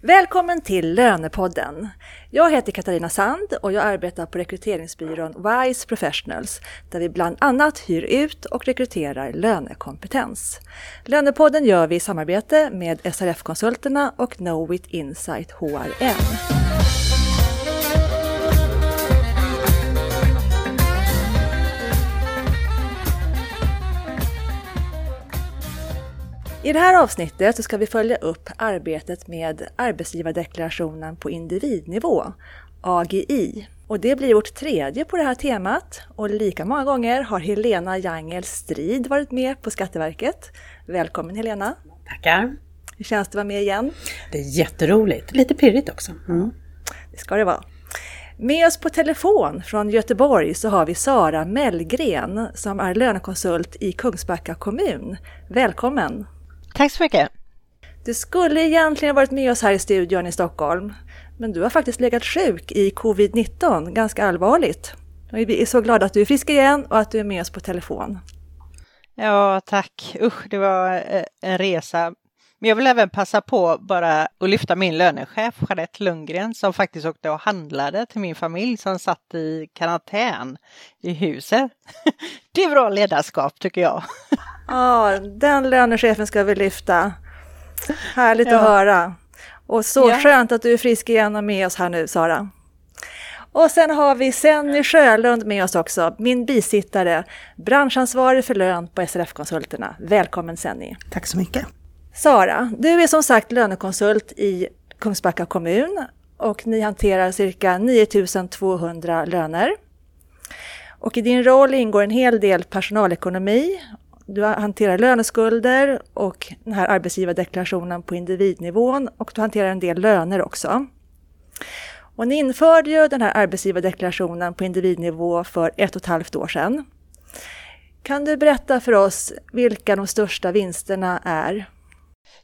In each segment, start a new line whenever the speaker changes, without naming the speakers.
Välkommen till Lönepodden! Jag heter Katarina Sand och jag arbetar på rekryteringsbyrån WISE Professionals där vi bland annat hyr ut och rekryterar lönekompetens. Lönepodden gör vi i samarbete med SRF-konsulterna och Knowit Insight HRM. I det här avsnittet så ska vi följa upp arbetet med arbetsgivardeklarationen på individnivå, AGI. Och det blir vårt tredje på det här temat och lika många gånger har Helena Jangel Strid varit med på Skatteverket. Välkommen Helena!
Tackar!
Hur känns det att vara med igen?
Det är jätteroligt, lite pirrigt också.
Mm. Det ska det vara. Med oss på telefon från Göteborg så har vi Sara Mellgren som är lönekonsult i Kungsbacka kommun. Välkommen!
Tack så mycket!
Du skulle egentligen varit med oss här i studion i Stockholm, men du har faktiskt legat sjuk i covid-19, ganska allvarligt. Och vi är så glada att du är frisk igen och att du är med oss på telefon.
Ja, tack. Usch, det var eh, en resa. Men jag vill även passa på bara att lyfta min lönechef Jeanette Lundgren som faktiskt åkte och handlade till min familj som satt i karantän i huset. Det är bra ledarskap tycker jag.
Ja, den lönechefen ska vi lyfta. Härligt ja. att höra. Och så ja. skönt att du är frisk igen och med oss här nu, Sara. Och sen har vi Senny Sjölund med oss också, min bisittare, branschansvarig för lön på SRF-konsulterna. Välkommen Senny!
Tack så mycket!
Sara, du är som sagt lönekonsult i Kungsbacka kommun och ni hanterar cirka 9200 löner. Och i din roll ingår en hel del personalekonomi du hanterar löneskulder och den här arbetsgivardeklarationen på individnivån och du hanterar en del löner också. Och ni införde ju den här arbetsgivardeklarationen på individnivå för ett och ett halvt år sedan. Kan du berätta för oss vilka de största vinsterna är?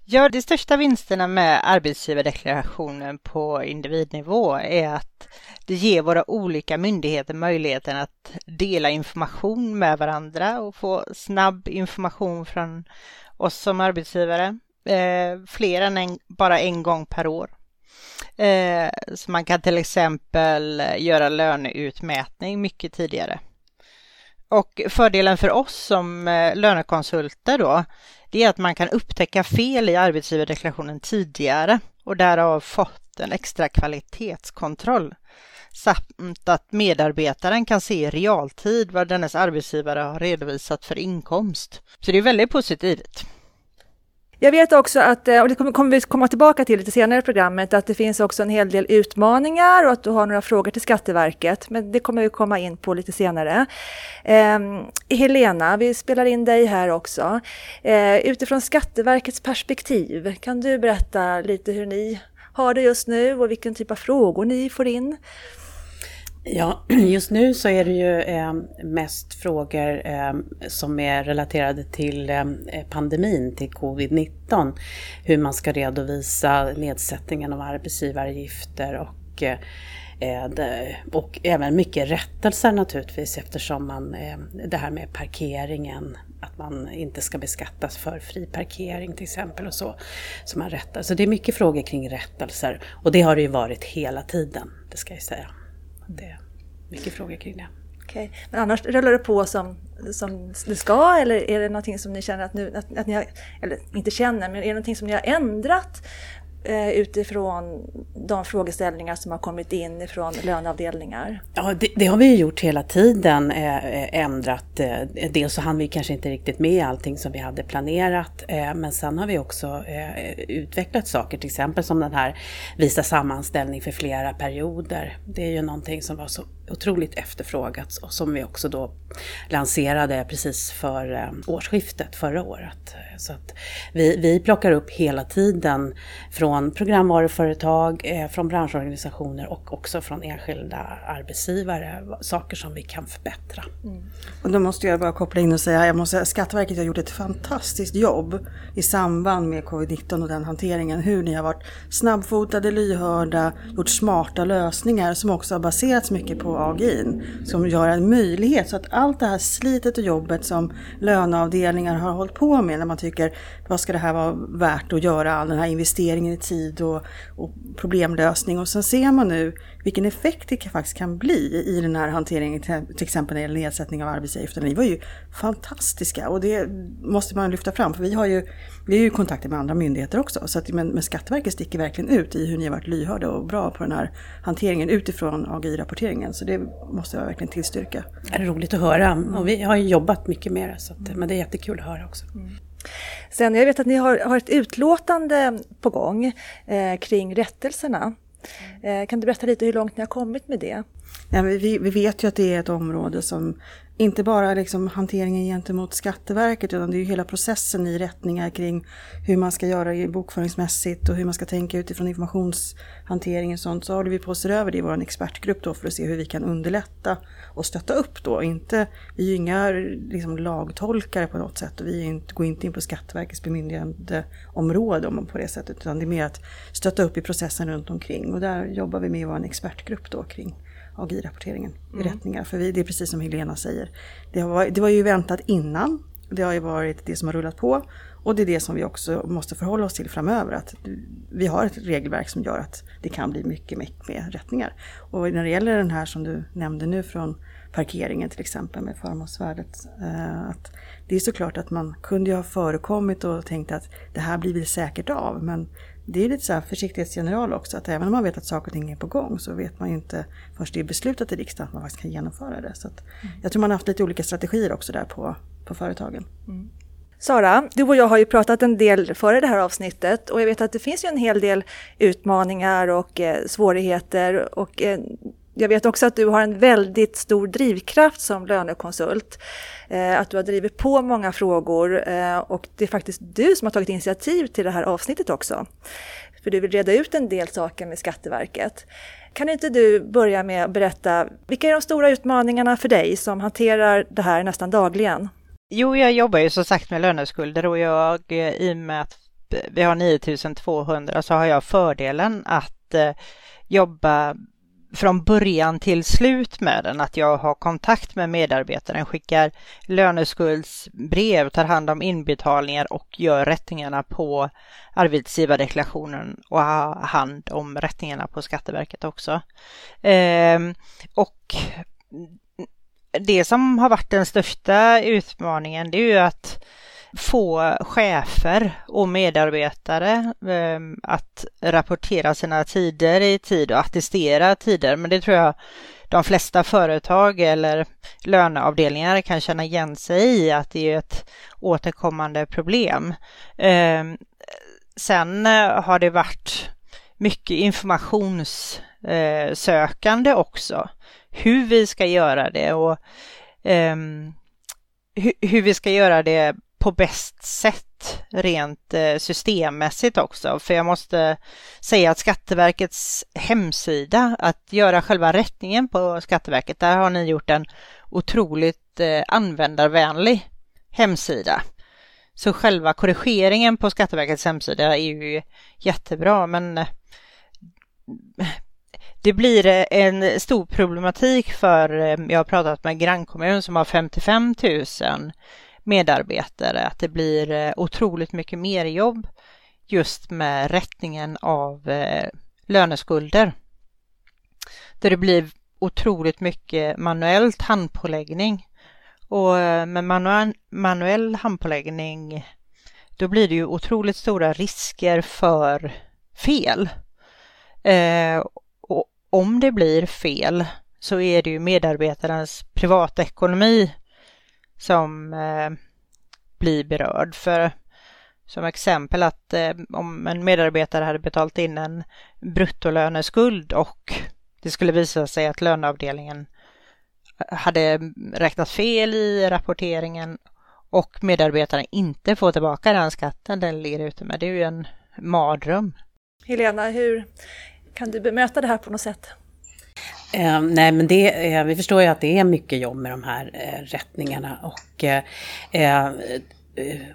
Ja, de största vinsterna med arbetsgivardeklarationen på individnivå är att det ger våra olika myndigheter möjligheten att dela information med varandra och få snabb information från oss som arbetsgivare. Eh, fler än en, bara en gång per år. Eh, så man kan till exempel göra löneutmätning mycket tidigare. Och fördelen för oss som eh, lönekonsulter då, det är att man kan upptäcka fel i arbetsgivardeklarationen tidigare och därav fått en extra kvalitetskontroll. Samt att medarbetaren kan se i realtid vad dennes arbetsgivare har redovisat för inkomst. Så det är väldigt positivt.
Jag vet också att, eh, och det kommer vi komma tillbaka till lite senare i programmet, att det finns också en hel del utmaningar och att du har några frågor till Skatteverket, men det kommer vi komma in på lite senare. Eh, Helena, vi spelar in dig här också. Eh, utifrån Skatteverkets perspektiv, kan du berätta lite hur ni har det just nu och vilken typ av frågor ni får in?
Ja, just nu så är det ju ehm, mest frågor ehm, som är relaterade till ehm, pandemin, till covid-19. Hur man ska redovisa nedsättningen av arbetsgivaravgifter och eh, eh, och även mycket rättelser naturligtvis eftersom man, det här med parkeringen, att man inte ska beskattas för fri parkering till exempel och så. Så man rättar. Så det är mycket frågor kring rättelser och det har det ju varit hela tiden, det ska jag säga. Det är mycket frågor kring det.
Okay. Men annars rullar det på som, som det ska eller är det någonting som ni känner att, nu, att, att ni har, eller inte känner, men är det någonting som ni har ändrat Eh, utifrån de frågeställningar som har kommit in ifrån löneavdelningar?
Ja, det, det har vi gjort hela tiden, eh, eh, ändrat. Eh, dels så hann vi kanske inte riktigt med allting som vi hade planerat, eh, men sen har vi också eh, utvecklat saker, till exempel som den här visa sammanställning för flera perioder. Det är ju någonting som var så otroligt efterfrågat och som vi också då lanserade precis för eh, årsskiftet förra året. Så att vi, vi plockar upp hela tiden från programvaruföretag, eh, från branschorganisationer och också från enskilda arbetsgivare saker som vi kan förbättra. Mm.
Och då måste jag bara koppla in och säga, jag måste säga Skatteverket har gjort ett fantastiskt jobb i samband med covid-19 och den hanteringen. Hur ni har varit snabbfotade, lyhörda, gjort smarta lösningar som också har baserats mycket på på AGIN som gör en möjlighet så att allt det här slitet och jobbet som löneavdelningar har hållit på med när man tycker vad ska det här vara värt att göra, all den här investeringen i tid och, och problemlösning och sen ser man nu vilken effekt det faktiskt kan bli i den här hanteringen, till exempel när det gäller nedsättning av arbetsgivaravgifterna. Ni var ju fantastiska och det måste man lyfta fram för vi har ju, vi är ju kontakter kontakt med andra myndigheter också. Så att, men, men Skatteverket sticker verkligen ut i hur ni har varit lyhörda och bra på den här hanteringen utifrån AGI-rapporteringen. Så det måste jag verkligen tillstyrka.
Det är roligt att höra och vi har ju jobbat mycket med det, så att, men det är jättekul att höra också. Mm.
Sen, jag vet att ni har, har ett utlåtande på gång eh, kring rättelserna. Eh, kan du berätta lite hur långt ni har kommit med det?
Ja, vi, vi vet ju att det är ett område som inte bara liksom hanteringen gentemot Skatteverket utan det är ju hela processen i rättningar kring hur man ska göra bokföringsmässigt och hur man ska tänka utifrån informationshantering och sånt. Så håller vi på att se över det i vår expertgrupp då för att se hur vi kan underlätta och stötta upp då. Inte, vi är ju inga liksom, lagtolkare på något sätt och vi inte, går inte in på Skatteverkets bemyndigandeområde på det sättet utan det är mer att stötta upp i processen runt omkring och där jobbar vi med vår expertgrupp då kring AGI-rapporteringen i mm. rättningar. För vi, det är precis som Helena säger. Det, har, det var ju väntat innan. Det har ju varit det som har rullat på. Och det är det som vi också måste förhålla oss till framöver. Att vi har ett regelverk som gör att det kan bli mycket, mycket mer rättningar. Och när det gäller den här som du nämnde nu från parkeringen till exempel med förmånsvärdet. Eh, att det är såklart att man kunde ju ha förekommit och tänkt att det här blir väl säkert av. Men det är lite så här försiktighetsgeneral också, att även om man vet att saker och ting är på gång så vet man ju inte först det är beslutat i riksdagen att man faktiskt kan genomföra det. Så mm. Jag tror man har haft lite olika strategier också där på, på företagen. Mm.
Sara, du och jag har ju pratat en del före det här avsnittet och jag vet att det finns ju en hel del utmaningar och eh, svårigheter och eh, jag vet också att du har en väldigt stor drivkraft som lönekonsult. Eh, att du har drivit på många frågor eh, och det är faktiskt du som har tagit initiativ till det här avsnittet också. För du vill reda ut en del saker med Skatteverket. Kan inte du börja med att berätta, vilka är de stora utmaningarna för dig som hanterar det här nästan dagligen?
Jo, jag jobbar ju som sagt med löneskulder och jag eh, i och med att vi har 9200 så har jag fördelen att jobba från början till slut med den, att jag har kontakt med medarbetaren, skickar löneskuldsbrev, tar hand om inbetalningar och gör rättningarna på arbetsgivardeklarationen och har hand om rättningarna på Skatteverket också. Eh, och det som har varit den största utmaningen det är ju att få chefer och medarbetare ehm, att rapportera sina tider i tid och attestera tider. Men det tror jag de flesta företag eller löneavdelningar kan känna igen sig i att det är ett återkommande problem. Ehm, sen eh, har det varit mycket informationssökande också. Hur vi ska göra det och ehm, hur vi ska göra det på bäst sätt rent eh, systemmässigt också. För jag måste säga att Skatteverkets hemsida, att göra själva rättningen på Skatteverket, där har ni gjort en otroligt eh, användarvänlig hemsida. Så själva korrigeringen på Skatteverkets hemsida är ju jättebra, men eh, det blir en stor problematik för, jag har pratat med grannkommun som har 55 000 medarbetare, att det blir eh, otroligt mycket mer jobb just med rättningen av eh, löneskulder. Där det blir otroligt mycket manuellt handpåläggning. Och eh, med manuell, manuell handpåläggning då blir det ju otroligt stora risker för fel. Eh, och om det blir fel så är det ju medarbetarens privatekonomi som eh, blir berörd. För som exempel att eh, om en medarbetare hade betalt in en bruttolöneskuld och det skulle visa sig att löneavdelningen eh, hade räknat fel i rapporteringen och medarbetaren inte får tillbaka den skatten den ligger ute med. Det är ju en mardröm.
Helena, hur kan du bemöta det här på något sätt?
Eh, nej, men det, eh, vi förstår ju att det är mycket jobb med de här eh, rättningarna. Och, eh, eh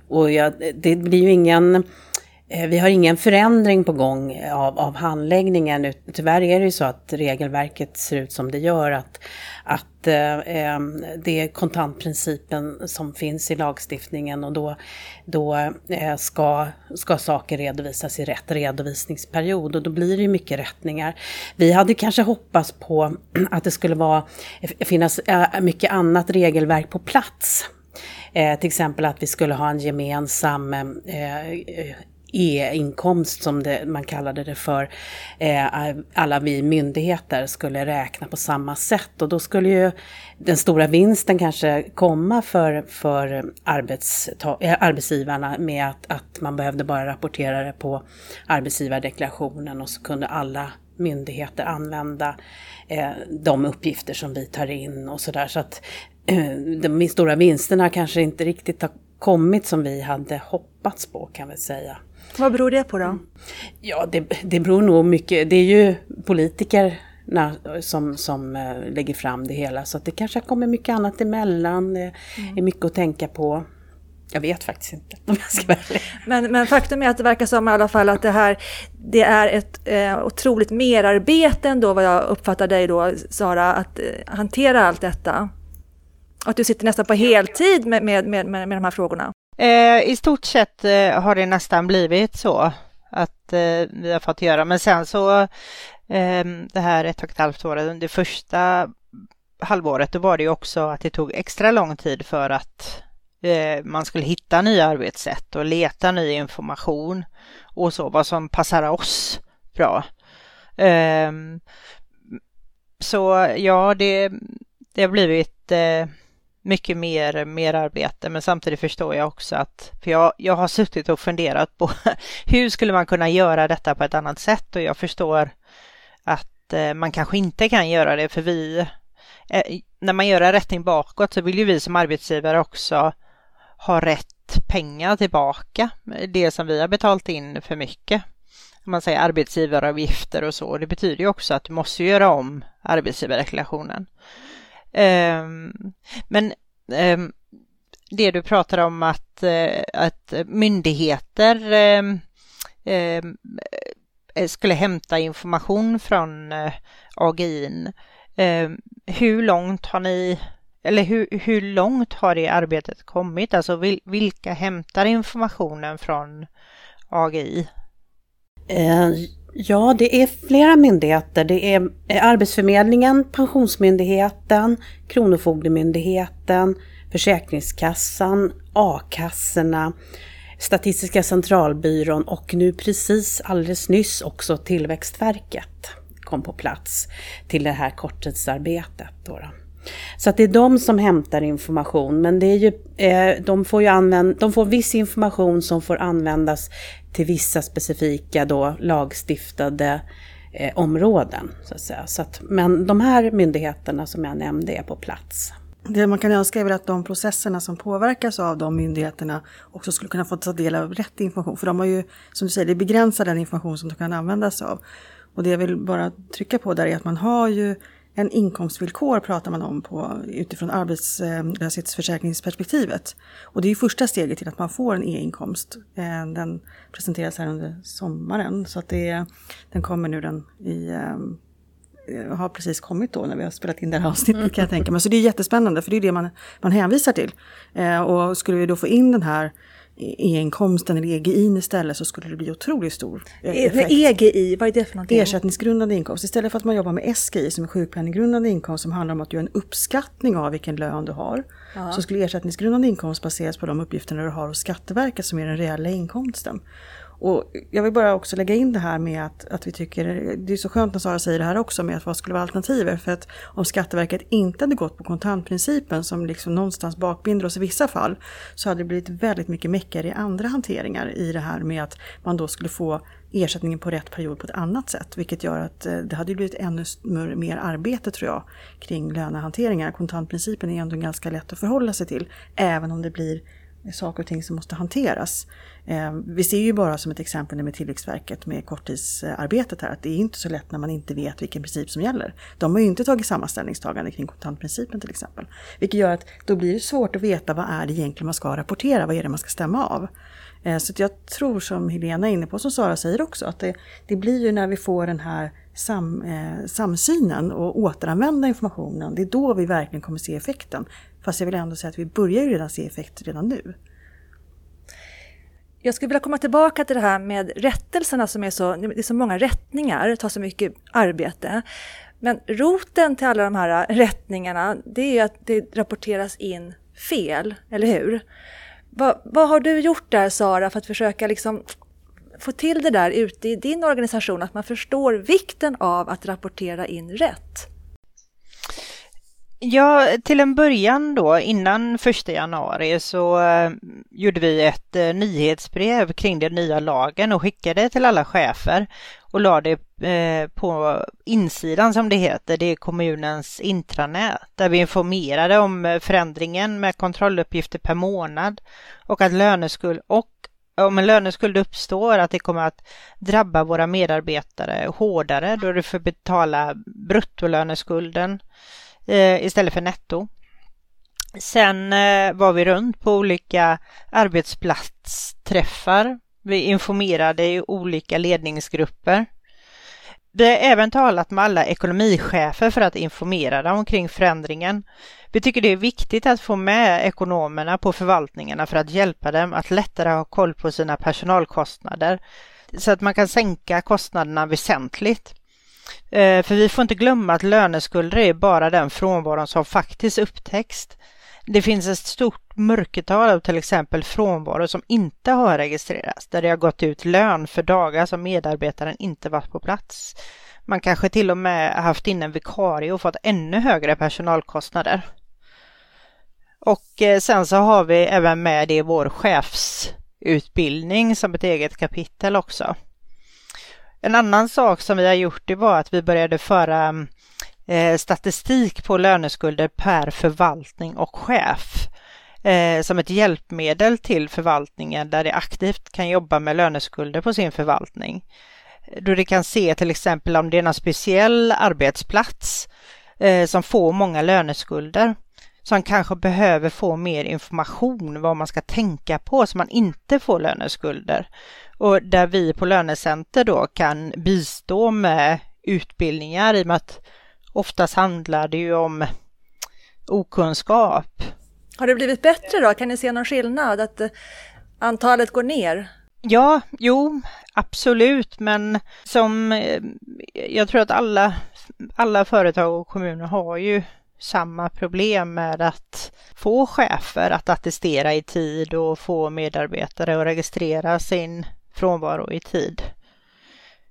och ja, det blir ju ingen Eh, Eh, vi har ingen förändring på gång eh, av, av handläggningen. Tyvärr är det ju så att regelverket ser ut som det gör. Att, att eh, det är kontantprincipen som finns i lagstiftningen och då, då eh, ska, ska saker redovisas i rätt redovisningsperiod och då blir det ju mycket rättningar. Vi hade kanske hoppats på att det skulle vara, finnas eh, mycket annat regelverk på plats. Eh, till exempel att vi skulle ha en gemensam eh, e-inkomst som det, man kallade det för, eh, alla vi myndigheter skulle räkna på samma sätt och då skulle ju den stora vinsten kanske komma för, för arbetsta, eh, arbetsgivarna med att, att man behövde bara rapportera det på arbetsgivardeklarationen och så kunde alla myndigheter använda eh, de uppgifter som vi tar in och sådär. Så att eh, de stora vinsterna kanske inte riktigt har kommit som vi hade hoppats på kan vi säga.
Vad beror det på då?
Ja, det, det beror nog mycket. Det är ju politikerna som, som uh, lägger fram det hela. Så att det kanske kommer mycket annat emellan. Det mm. är mycket att tänka på. Jag vet faktiskt inte om jag ska vara
men, men faktum är att det verkar som i alla fall att det här det är ett eh, otroligt merarbete ändå vad jag uppfattar dig då Sara, att eh, hantera allt detta. Att du sitter nästan på heltid med, med, med, med de här frågorna.
Eh, I stort sett eh, har det nästan blivit så att eh, vi har fått göra, men sen så eh, det här ett och ett halvt året, under första halvåret, då var det ju också att det tog extra lång tid för att eh, man skulle hitta nya arbetssätt och leta ny information och så, vad som passar oss bra. Eh, så ja, det, det har blivit eh, mycket mer, mer arbete men samtidigt förstår jag också att, för jag, jag har suttit och funderat på hur skulle man kunna göra detta på ett annat sätt och jag förstår att eh, man kanske inte kan göra det för vi, eh, när man gör en rättning bakåt så vill ju vi som arbetsgivare också ha rätt pengar tillbaka, det som vi har betalt in för mycket. Om man säger arbetsgivaravgifter och så, det betyder ju också att du måste göra om arbetsgivardeklarationen. Ehm, men ehm, det du pratar om att, eh, att myndigheter ehm, eh, skulle hämta information från eh, AGIn. hur långt har ni eller hur, hur långt har det arbetet kommit? Alltså vil, vilka hämtar informationen från AGI?
Ja, det är flera myndigheter. Det är eh, Arbetsförmedlingen, Pensionsmyndigheten, Kronofogdemyndigheten, Försäkringskassan, a-kassorna, Statistiska centralbyrån och nu precis alldeles nyss också Tillväxtverket kom på plats till det här korttidsarbetet. Då, då. Så att det är de som hämtar information, men det är ju, eh, de, får ju använd, de får viss information som får användas till vissa specifika då lagstiftade eh, områden. Så att säga. Så att, men de här myndigheterna som jag nämnde är på plats.
Det man kan önska är väl att de processerna som påverkas av de myndigheterna också skulle kunna få ta del av rätt information. För de har ju, som du säger, det begränsar den information som de kan användas av. Och det jag vill bara trycka på där är att man har ju en inkomstvillkor pratar man om på, utifrån eh, arbetslöshetsförsäkringsperspektivet. Och det är ju första steget till att man får en e-inkomst. Eh, den presenteras här under sommaren så att det, den kommer nu den i eh, har precis kommit då när vi har spelat in det här avsnittet kan jag tänka mig. Så det är jättespännande för det är det man, man hänvisar till. Och skulle vi då få in den här e-inkomsten eller EGI istället så skulle det bli otroligt stor
eh, effekt. EGI, vad är det för någonting?
Ersättningsgrundande inkomst. Istället för att man jobbar med SGI som är sjukpenninggrundande inkomst som handlar om att göra en uppskattning av vilken lön du har. Ja. Så skulle ersättningsgrundande inkomst baseras på de uppgifterna du har hos Skatteverket som är den reella inkomsten. Och jag vill bara också lägga in det här med att, att vi tycker, det är så skönt när Sara säger det här också med att vad skulle vara alternativet? För att om Skatteverket inte hade gått på kontantprincipen som liksom någonstans bakbinder oss i vissa fall så hade det blivit väldigt mycket meckigare i andra hanteringar i det här med att man då skulle få ersättningen på rätt period på ett annat sätt. Vilket gör att eh, det hade blivit ännu mer arbete tror jag kring lönehanteringar. Kontantprincipen är ändå ganska lätt att förhålla sig till även om det blir saker och ting som måste hanteras. Eh, vi ser ju bara som ett exempel med Tillväxtverket med korttidsarbetet här att det är inte så lätt när man inte vet vilken princip som gäller. De har ju inte tagit samma ställningstagande kring kontantprincipen till exempel. Vilket gör att då blir det svårt att veta vad är det egentligen man ska rapportera, vad är det man ska stämma av. Eh, så jag tror som Helena är inne på, som Sara säger också, att det, det blir ju när vi får den här sam, eh, samsynen och återanvända informationen, det är då vi verkligen kommer se effekten. Fast jag vill ändå säga att vi börjar ju redan se effekt redan nu.
Jag skulle vilja komma tillbaka till det här med rättelserna som är så, det är så många rättningar, det tar så mycket arbete. Men roten till alla de här rättningarna, det är ju att det rapporteras in fel, eller hur? Vad, vad har du gjort där Sara för att försöka liksom få till det där ute i din organisation, att man förstår vikten av att rapportera in rätt?
Ja, till en början då, innan första januari, så eh, gjorde vi ett eh, nyhetsbrev kring den nya lagen och skickade till alla chefer och la det eh, på insidan som det heter, det är kommunens intranät, där vi informerade om förändringen med kontrolluppgifter per månad och att löneskuld och om en löneskuld uppstår att det kommer att drabba våra medarbetare hårdare då du får betala bruttolöneskulden eh, istället för netto. Sen eh, var vi runt på olika arbetsplatsträffar. Vi informerade i olika ledningsgrupper. Vi har även talat med alla ekonomichefer för att informera dem kring förändringen. Vi tycker det är viktigt att få med ekonomerna på förvaltningarna för att hjälpa dem att lättare ha koll på sina personalkostnader så att man kan sänka kostnaderna väsentligt. Eh, för vi får inte glömma att löneskulder är bara den frånvaron som faktiskt upptäcks. Det finns ett stort mörkertal av till exempel frånvaro som inte har registrerats, där det har gått ut lön för dagar som medarbetaren inte varit på plats. Man kanske till och med haft in en vikarie och fått ännu högre personalkostnader. Och eh, sen så har vi även med det i vår chefsutbildning som ett eget kapitel också. En annan sak som vi har gjort det var att vi började föra eh, statistik på löneskulder per förvaltning och chef eh, som ett hjälpmedel till förvaltningen där det aktivt kan jobba med löneskulder på sin förvaltning. Då det kan se till exempel om det är någon speciell arbetsplats eh, som får många löneskulder som kanske behöver få mer information vad man ska tänka på så man inte får löneskulder. Och där vi på Lönecenter då kan bistå med utbildningar i och med att oftast handlar det ju om okunskap.
Har det blivit bättre då? Kan ni se någon skillnad? Att eh, antalet går ner?
Ja, jo, absolut, men som eh, jag tror att alla, alla företag och kommuner har ju samma problem med att få chefer att attestera i tid och få medarbetare att registrera sin frånvaro i tid.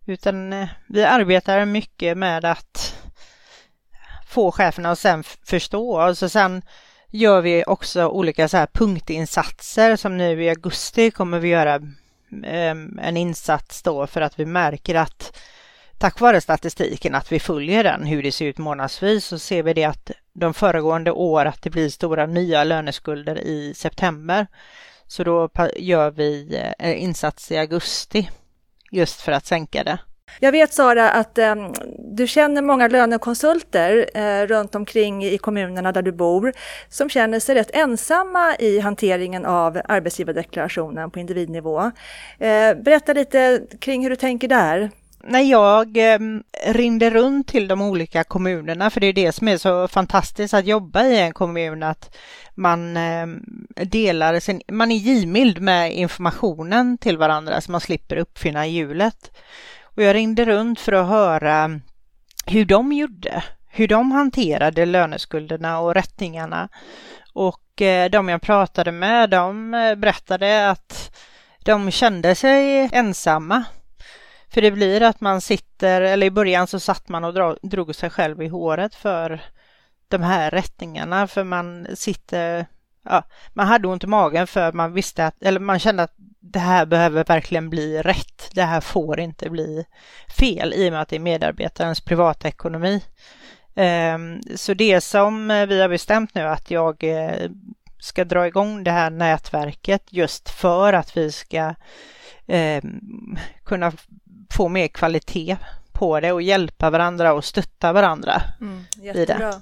Utan eh, vi arbetar mycket med att få cheferna att sen förstå. Alltså sen gör vi också olika så här punktinsatser som nu i augusti kommer vi göra ehm, en insats då för att vi märker att tack vare statistiken att vi följer den, hur det ser ut månadsvis, så ser vi det att de föregående år att det blir stora nya löneskulder i september. Så då gör vi eh, insats i augusti just för att sänka det.
Jag vet Sara att eh, du känner många lönekonsulter eh, runt omkring i kommunerna där du bor som känner sig rätt ensamma i hanteringen av arbetsgivardeklarationen på individnivå. Eh, berätta lite kring hur du tänker där
när jag eh, ringde runt till de olika kommunerna, för det är det som är så fantastiskt att jobba i en kommun, att man eh, delar sin, man är givmild med informationen till varandra så man slipper uppfinna hjulet. Och jag ringde runt för att höra hur de gjorde, hur de hanterade löneskulderna och rättningarna. Och eh, de jag pratade med, de eh, berättade att de kände sig ensamma för det blir att man sitter, eller i början så satt man och drog sig själv i håret för de här rättningarna för man sitter, ja, man hade ont i magen för man visste att, eller man kände att det här behöver verkligen bli rätt. Det här får inte bli fel i och med att det är medarbetarens privatekonomi. Ehm, så det som eh, vi har bestämt nu att jag eh, ska dra igång det här nätverket just för att vi ska eh, kunna få mer kvalitet på det och hjälpa varandra och stötta varandra. Mm,
jättebra.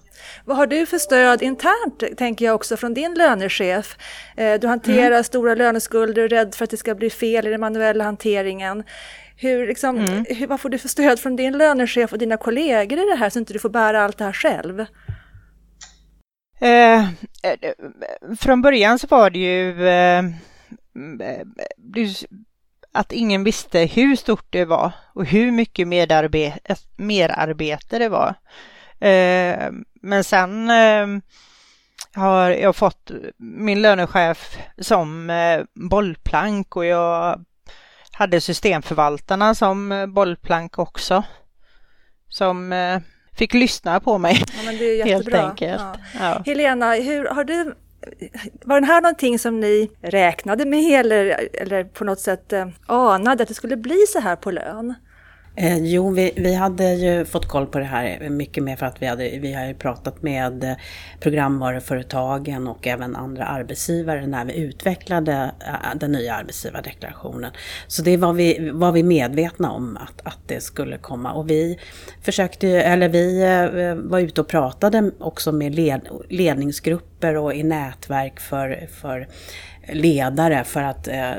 Vad har du för stöd internt, tänker jag också, från din lönechef? Eh, du hanterar mm. stora löneskulder, är rädd för att det ska bli fel i den manuella hanteringen. Hur, liksom, mm. hur, vad får du för stöd från din lönechef och dina kollegor i det här så inte du får bära allt det här själv?
Eh, eh, eh, från början så var det ju eh, att ingen visste hur stort det var och hur mycket merarbete, merarbete det var. Eh, men sen eh, har jag fått min lönechef som eh, bollplank och jag hade systemförvaltarna som eh, bollplank också. Som fick lyssna på mig.
Ja, men det är jättebra. Helt enkelt. Ja. Ja. Helena, hur har du var det här någonting som ni räknade med eller, eller på något sätt eh, anade att det skulle bli så här på lön?
Eh, jo, vi, vi hade ju fått koll på det här mycket mer för att vi, hade, vi har ju pratat med programvaruföretagen och även andra arbetsgivare när vi utvecklade eh, den nya arbetsgivardeklarationen. Så det var vi, var vi medvetna om att, att det skulle komma och vi försökte, eller vi eh, var ute och pratade också med led, ledningsgrupper och i nätverk för, för ledare för att eh,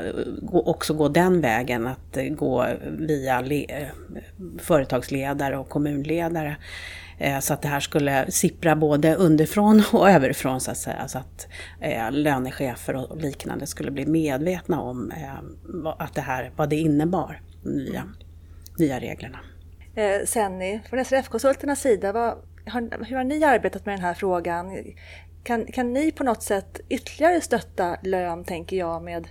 också gå den vägen, att eh, gå via eh, företagsledare och kommunledare. Så att det här skulle sippra både underifrån och överifrån så att säga. Så att eh, lönechefer och liknande skulle bli medvetna om eh, att det här, vad det innebar, de nya, nya reglerna.
Eh, Senni, från SRF-konsulternas sida, vad, har, hur har ni arbetat med den här frågan? Kan, kan ni på något sätt ytterligare stötta lön, tänker jag, med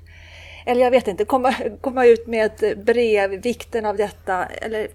eller jag vet inte, komma, komma ut med ett brev, vikten av detta, eller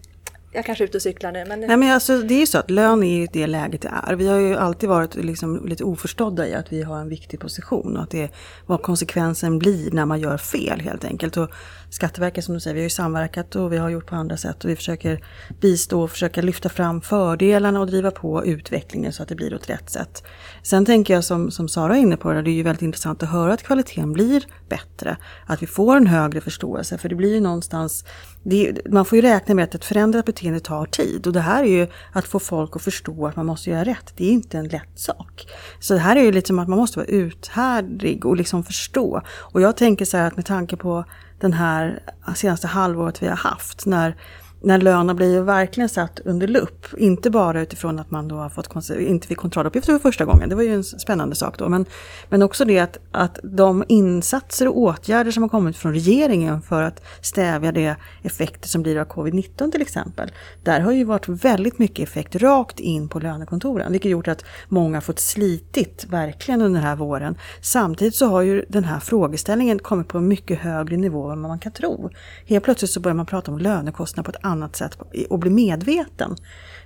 jag kanske är ute och cyklar nu. Men...
Nej, men alltså, det är ju så att lön är det läget det är. Vi har ju alltid varit liksom lite oförstådda i att vi har en viktig position och att det är vad konsekvensen blir när man gör fel helt enkelt. Och Skatteverket som du säger, vi har ju samverkat och vi har gjort på andra sätt och vi försöker bistå och försöka lyfta fram fördelarna och driva på utvecklingen så att det blir åt rätt sätt. Sen tänker jag som, som Sara är inne på, det, det är ju väldigt intressant att höra att kvaliteten blir bättre. Att vi får en högre förståelse för det blir ju någonstans är, man får ju räkna med att ett förändrat beteende tar tid och det här är ju att få folk att förstå att man måste göra rätt. Det är inte en lätt sak. Så det här är ju lite som att man måste vara uthärdig och liksom förstå. Och jag tänker så här att med tanke på den här senaste halvåret vi har haft när när lönen blir verkligen satt under lupp. Inte bara utifrån att man då har fått, inte fick kontrolluppgifter för första gången, det var ju en spännande sak då. Men, men också det att, att de insatser och åtgärder som har kommit från regeringen för att stävja de effekter som blir av covid-19 till exempel. Där har ju varit väldigt mycket effekt rakt in på lönekontoren, vilket gjort att många fått slitit verkligen under den här våren. Samtidigt så har ju den här frågeställningen kommit på en mycket högre nivå än vad man kan tro. Helt plötsligt så börjar man prata om lönekostnader på ett annat sätt och bli medveten.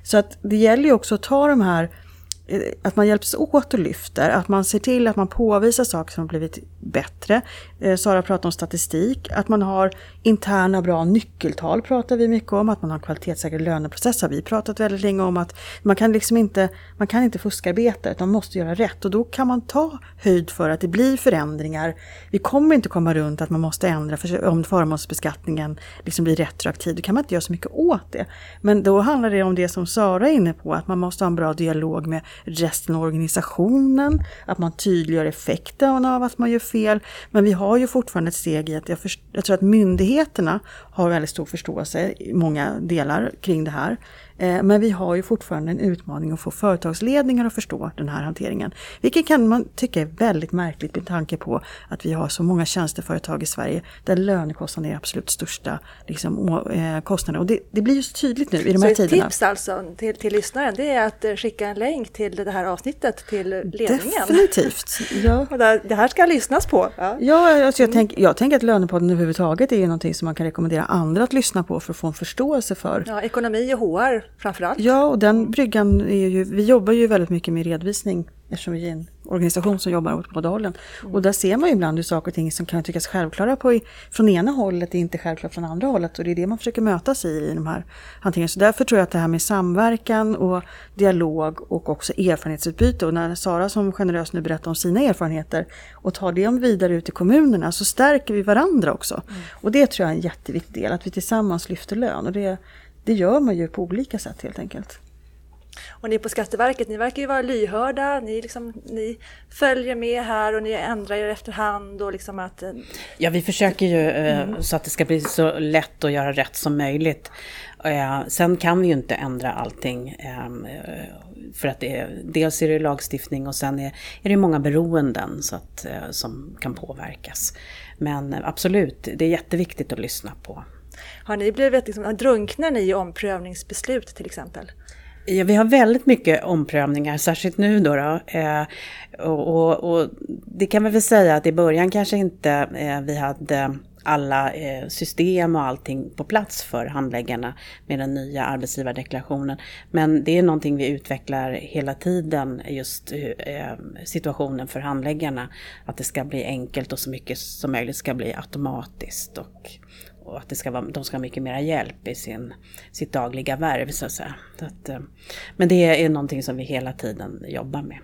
Så att det gäller ju också att ta de här att man hjälps åt och lyfter, att man ser till att man påvisar saker som har blivit bättre. Eh, Sara pratar om statistik, att man har interna bra nyckeltal pratar vi mycket om, att man har kvalitetssäker löneprocess har vi pratat väldigt länge om att man kan liksom inte, man kan inte fuskarbeta utan man måste göra rätt och då kan man ta höjd för att det blir förändringar. Vi kommer inte komma runt att man måste ändra för, om förmånsbeskattningen liksom blir retroaktiv, då kan man inte göra så mycket åt det. Men då handlar det om det som Sara är inne på, att man måste ha en bra dialog med resten av organisationen, att man tydliggör effekten av att man gör fel. Men vi har ju fortfarande ett steg i att jag, först, jag tror att myndigheterna har väldigt stor förståelse i många delar kring det här. Eh, men vi har ju fortfarande en utmaning att få företagsledningar att förstå den här hanteringen. Vilket kan man tycka är väldigt märkligt med tanke på att vi har så många tjänsteföretag i Sverige där lönekostnaden är absolut största liksom, eh, kostnaden. Och det, det, blir ju så tydligt nu i de här
så
tiderna.
Så tips alltså till, till lyssnaren det är att eh, skicka en länk till det här avsnittet till ledningen?
Definitivt! Ja.
Och det här ska lyssnas på.
Ja, ja alltså jag, tänk, jag tänker att lönepodden överhuvudtaget är någonting som man kan rekommendera andra att lyssna på för att få en förståelse för.
Ja, ekonomi och HR framförallt.
Ja, och den bryggan är ju, vi jobbar ju väldigt mycket med redovisning eftersom vi är en organisation som jobbar åt båda hållen. Mm. Och där ser man ju ibland hur saker och ting som kan tyckas självklara på, från ena hållet är inte självklart från andra hållet och det är det man försöker mötas i i de här hanteringen. Så därför tror jag att det här med samverkan och dialog och också erfarenhetsutbyte och när Sara som generös nu berättar om sina erfarenheter och tar det vidare ut i kommunerna så stärker vi varandra också. Mm. Och det tror jag är en jätteviktig del, att vi tillsammans lyfter lön och det, det gör man ju på olika sätt helt enkelt.
Och ni på Skatteverket, ni verkar ju vara lyhörda, ni, liksom, ni följer med här och ni ändrar er efterhand och liksom att... Eh,
ja, vi försöker ju eh, mm. så att det ska bli så lätt att göra rätt som möjligt. Eh, sen kan vi ju inte ändra allting. Ehm, för att det är, dels är det lagstiftning och sen är, är det många beroenden så att, som kan påverkas. Men absolut, det är jätteviktigt att lyssna på.
Har ni blivit, liksom, drunknar ni i omprövningsbeslut till exempel?
Ja, vi har väldigt mycket omprövningar, särskilt nu då. då. Eh, och, och, och, det kan man väl säga att i början kanske inte eh, vi hade alla eh, system och allting på plats för handläggarna med den nya arbetsgivardeklarationen. Men det är någonting vi utvecklar hela tiden, just eh, situationen för handläggarna. Att det ska bli enkelt och så mycket som möjligt ska bli automatiskt. Och och att det ska vara, de ska ha mycket mera hjälp i sin, sitt dagliga värv så att säga. Så att, eh, men det är någonting som vi hela tiden jobbar med.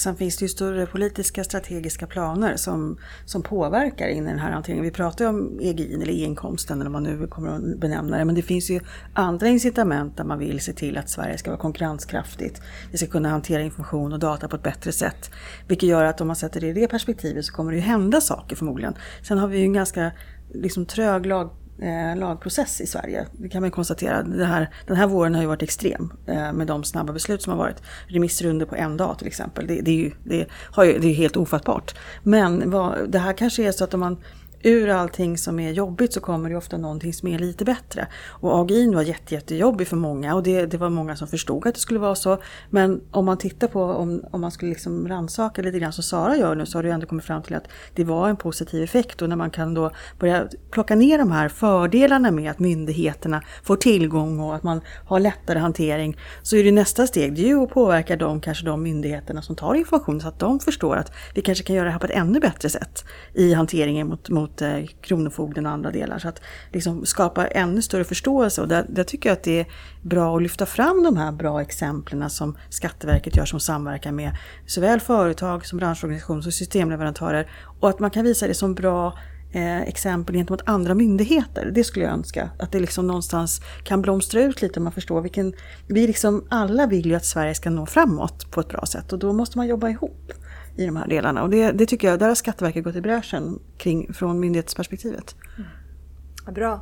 Sen finns det ju större politiska strategiska planer som, som påverkar in i den här hanteringen. Vi pratar ju om EGI eller e-inkomsten eller vad man nu kommer att benämna det. Men det finns ju andra incitament där man vill se till att Sverige ska vara konkurrenskraftigt. Vi ska kunna hantera information och data på ett bättre sätt. Vilket gör att om man sätter det i det perspektivet så kommer det ju hända saker förmodligen. Sen har vi ju en ganska liksom trög lag eh, lagprocess i Sverige. Det kan man konstatera. Det här, den här våren har ju varit extrem eh, med de snabba beslut som har varit. Remissrunder på en dag till exempel. Det, det är ju det, har ju, det är helt ofattbart. Men vad, det här kanske är så att om man ur allting som är jobbigt så kommer det ofta någonting som är lite bättre. Och AGI var jätte, jättejobbig för många och det, det var många som förstod att det skulle vara så. Men om man tittar på om, om man skulle liksom rannsaka lite grann som Sara gör nu så har du ändå kommit fram till att det var en positiv effekt och när man kan då börja plocka ner de här fördelarna med att myndigheterna får tillgång och att man har lättare hantering så är det nästa steg det är ju att påverka de, kanske de myndigheterna som tar information så att de förstår att vi kanske kan göra det här på ett ännu bättre sätt i hanteringen mot, mot mot eh, Kronofogden och andra delar. Så att liksom skapa ännu större förståelse och där, där tycker jag att det är bra att lyfta fram de här bra exemplen som Skatteverket gör som samverkar med såväl företag som branschorganisationer och systemleverantörer och att man kan visa det som bra eh, exempel gentemot andra myndigheter. Det skulle jag önska. Att det liksom någonstans kan blomstra ut lite om man förstår vilken... Vi liksom alla vill ju att Sverige ska nå framåt på ett bra sätt och då måste man jobba ihop i de här delarna. Och det, det tycker jag, där har Skatteverket gått i bräschen kring, från myndighetsperspektivet.
Mm. Bra.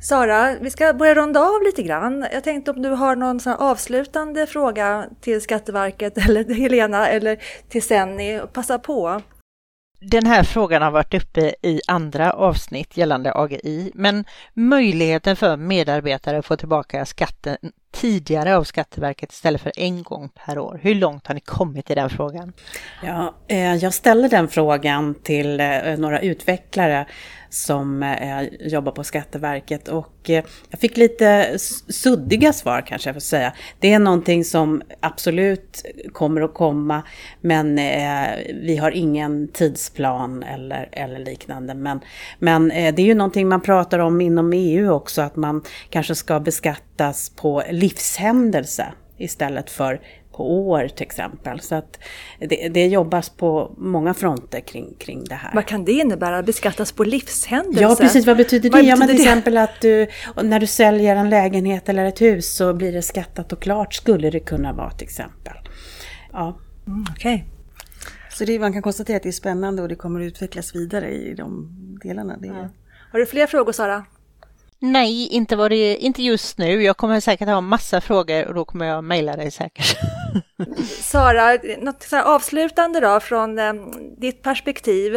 Sara, vi ska börja runda av lite grann. Jag tänkte om du har någon avslutande fråga till Skatteverket eller till Helena eller till Senni, passa på.
Den här frågan har varit uppe i andra avsnitt gällande AGI, men möjligheten för medarbetare att få tillbaka skatten tidigare av Skatteverket istället för en gång per år. Hur långt har ni kommit i den frågan?
Ja, eh, jag ställde den frågan till eh, några utvecklare som eh, jobbar på Skatteverket och eh, jag fick lite suddiga svar kanske jag får säga. Det är någonting som absolut kommer att komma men eh, vi har ingen tidsplan eller, eller liknande. Men, men eh, det är ju någonting man pratar om inom EU också att man kanske ska beskattas på livshändelse istället för på år till exempel. Så att det, det jobbas på många fronter kring, kring det här.
Vad kan det innebära? Beskattas på livshändelse?
Ja, precis. Vad betyder det? Vad betyder ja, men till det? exempel att du, när du säljer en lägenhet eller ett hus så blir det skattat och klart, skulle det kunna vara till exempel.
Ja. Mm, Okej. Okay.
Så det, man kan konstatera att det är spännande och det kommer att utvecklas vidare i de delarna. Ja.
Har du fler frågor Sara?
Nej, inte, var det, inte just nu. Jag kommer säkert ha massa frågor och då kommer jag mejla dig säkert.
Sara, något så avslutande då från eh, ditt perspektiv.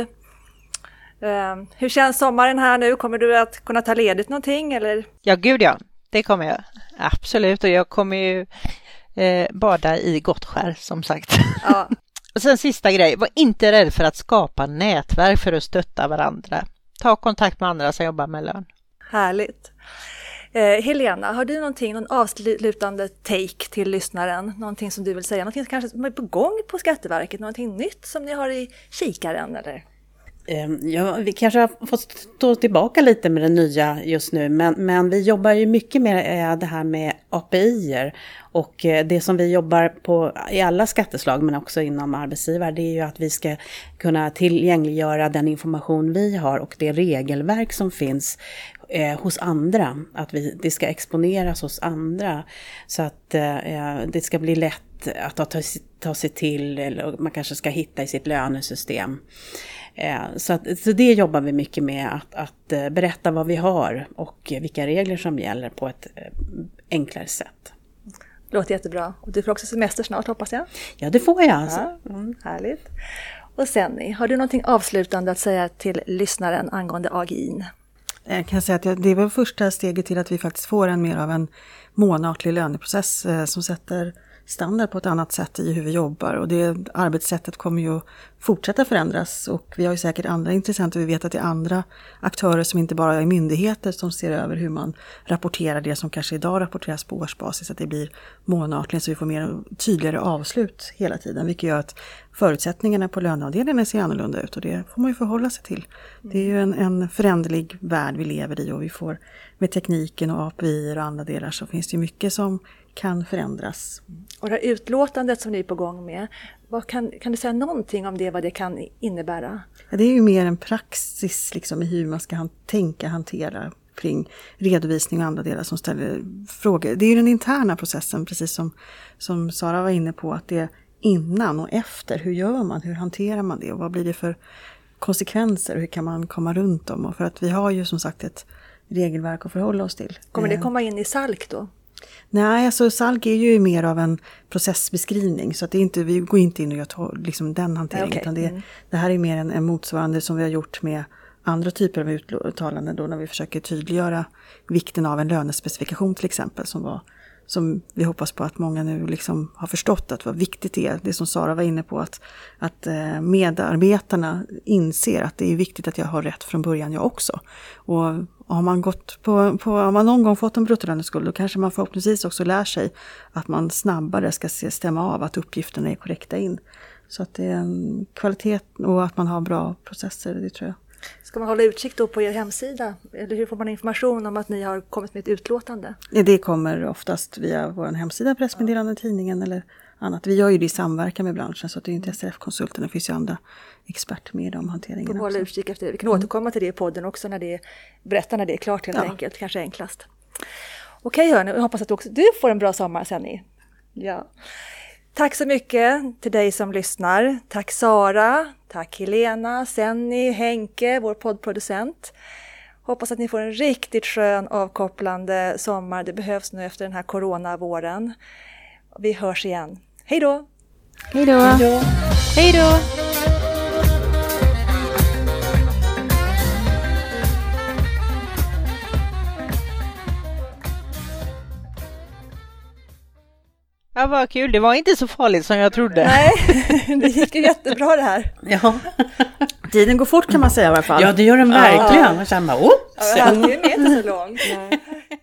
Eh, hur känns sommaren här nu? Kommer du att kunna ta ledigt någonting eller?
Ja, gud ja, det kommer jag. Absolut, och jag kommer ju eh, bada i Gottskär som sagt. Ja. och sen sista grej, var inte rädd för att skapa nätverk för att stötta varandra. Ta kontakt med andra som jobbar med lön.
Härligt. Eh, Helena, har du någonting, någon avslutande take till lyssnaren? Någonting som du vill säga? Någonting som kanske är på gång på Skatteverket? Någonting nytt som ni har i kikaren? Eller?
Ehm, ja, vi kanske har fått stå tillbaka lite med det nya just nu, men, men vi jobbar ju mycket med eh, det här med API-er. och eh, det som vi jobbar på i alla skatteslag, men också inom arbetsgivare, det är ju att vi ska kunna tillgängliggöra den information vi har och det regelverk som finns eh, hos andra. Att vi, det ska exponeras hos andra. Så att eh, det ska bli lätt att ta, ta sig till, eller man kanske ska hitta i sitt lönesystem. Eh, så, att, så det jobbar vi mycket med, att, att eh, berätta vad vi har och vilka regler som gäller på ett eh, enklare sätt.
Låter jättebra. Och du får också semester snart hoppas jag?
Ja, det får jag. Alltså. Ja,
mm, härligt. Och Senni, har du någonting avslutande att säga till lyssnaren angående AGI?
Eh, jag kan säga att det är väl första steget till att vi faktiskt får en mer av en månatlig löneprocess eh, som sätter standard på ett annat sätt i hur vi jobbar. Och det arbetssättet kommer ju fortsätta förändras. Och vi har ju säkert andra intressenter, vi vet att det är andra aktörer som inte bara är myndigheter som ser över hur man rapporterar det som kanske idag rapporteras på årsbasis, att det blir månatligen så vi får mer tydligare avslut hela tiden, vilket gör att förutsättningarna på löneavdelningen ser annorlunda ut. Och det får man ju förhålla sig till. Det är ju en, en föränderlig värld vi lever i. Och vi får med tekniken och API och andra delar så finns det ju mycket som kan förändras.
Och det här utlåtandet som ni är på gång med, kan, kan du säga någonting om det, vad det kan innebära?
Ja, det är ju mer en praxis liksom, i hur man ska han, tänka, hantera kring redovisning och andra delar som ställer frågor. Det är ju den interna processen, precis som, som Sara var inne på, att det är innan och efter. Hur gör man? Hur hanterar man det? Och vad blir det för konsekvenser? Hur kan man komma runt dem? Och för att vi har ju som sagt ett regelverk att förhålla oss till.
Kommer det eh. komma in i SALK då?
Nej, alltså SALG är ju mer av en processbeskrivning så att det är inte, vi går inte in och gör liksom den hanteringen. Okay. Utan det, mm. det här är mer en, en motsvarande som vi har gjort med andra typer av uttalanden då när vi försöker tydliggöra vikten av en lönespecifikation till exempel som var som vi hoppas på att många nu liksom har förstått att vad viktigt det är. Det som Sara var inne på, att, att eh, medarbetarna inser att det är viktigt att jag har rätt från början jag också. Och har man, gått på, på, har man någon gång fått en bruttolöneskuld då kanske man förhoppningsvis också lär sig att man snabbare ska stämma av att uppgifterna är korrekta in. Så att det är en kvalitet och att man har bra processer, det tror jag.
Ska man hålla utkik då på er hemsida? Eller hur får man information om att ni har kommit med ett utlåtande?
Det kommer oftast via vår hemsida, pressmeddelanden, tidningen eller annat. Vi gör ju det i samverkan med branschen så det är inte SRF-konsulten, det finns ju andra experter med i de hanteringarna.
Hålla utkik efter det. Vi kan mm. återkomma till det i podden också när det berätta när det är klart helt ja. enkelt, kanske enklast. Okej hörni, jag hoppas att du, också, du får en bra sommar sen. Ja. Tack så mycket till dig som lyssnar. Tack Sara, tack Helena, Senni, Henke, vår poddproducent. Hoppas att ni får en riktigt skön avkopplande sommar. Det behövs nu efter den här coronavåren. Vi hörs igen. Hej då!
Hej då!
Hej då! Ja, vad kul. Det var inte så farligt som jag trodde.
Nej, det gick ju jättebra det här.
Ja.
Tiden går fort kan man säga i alla fall.
Ja, det gör den verkligen. Ja. Man känner bara,
oops! Ja, halvtimmen är inte så lång.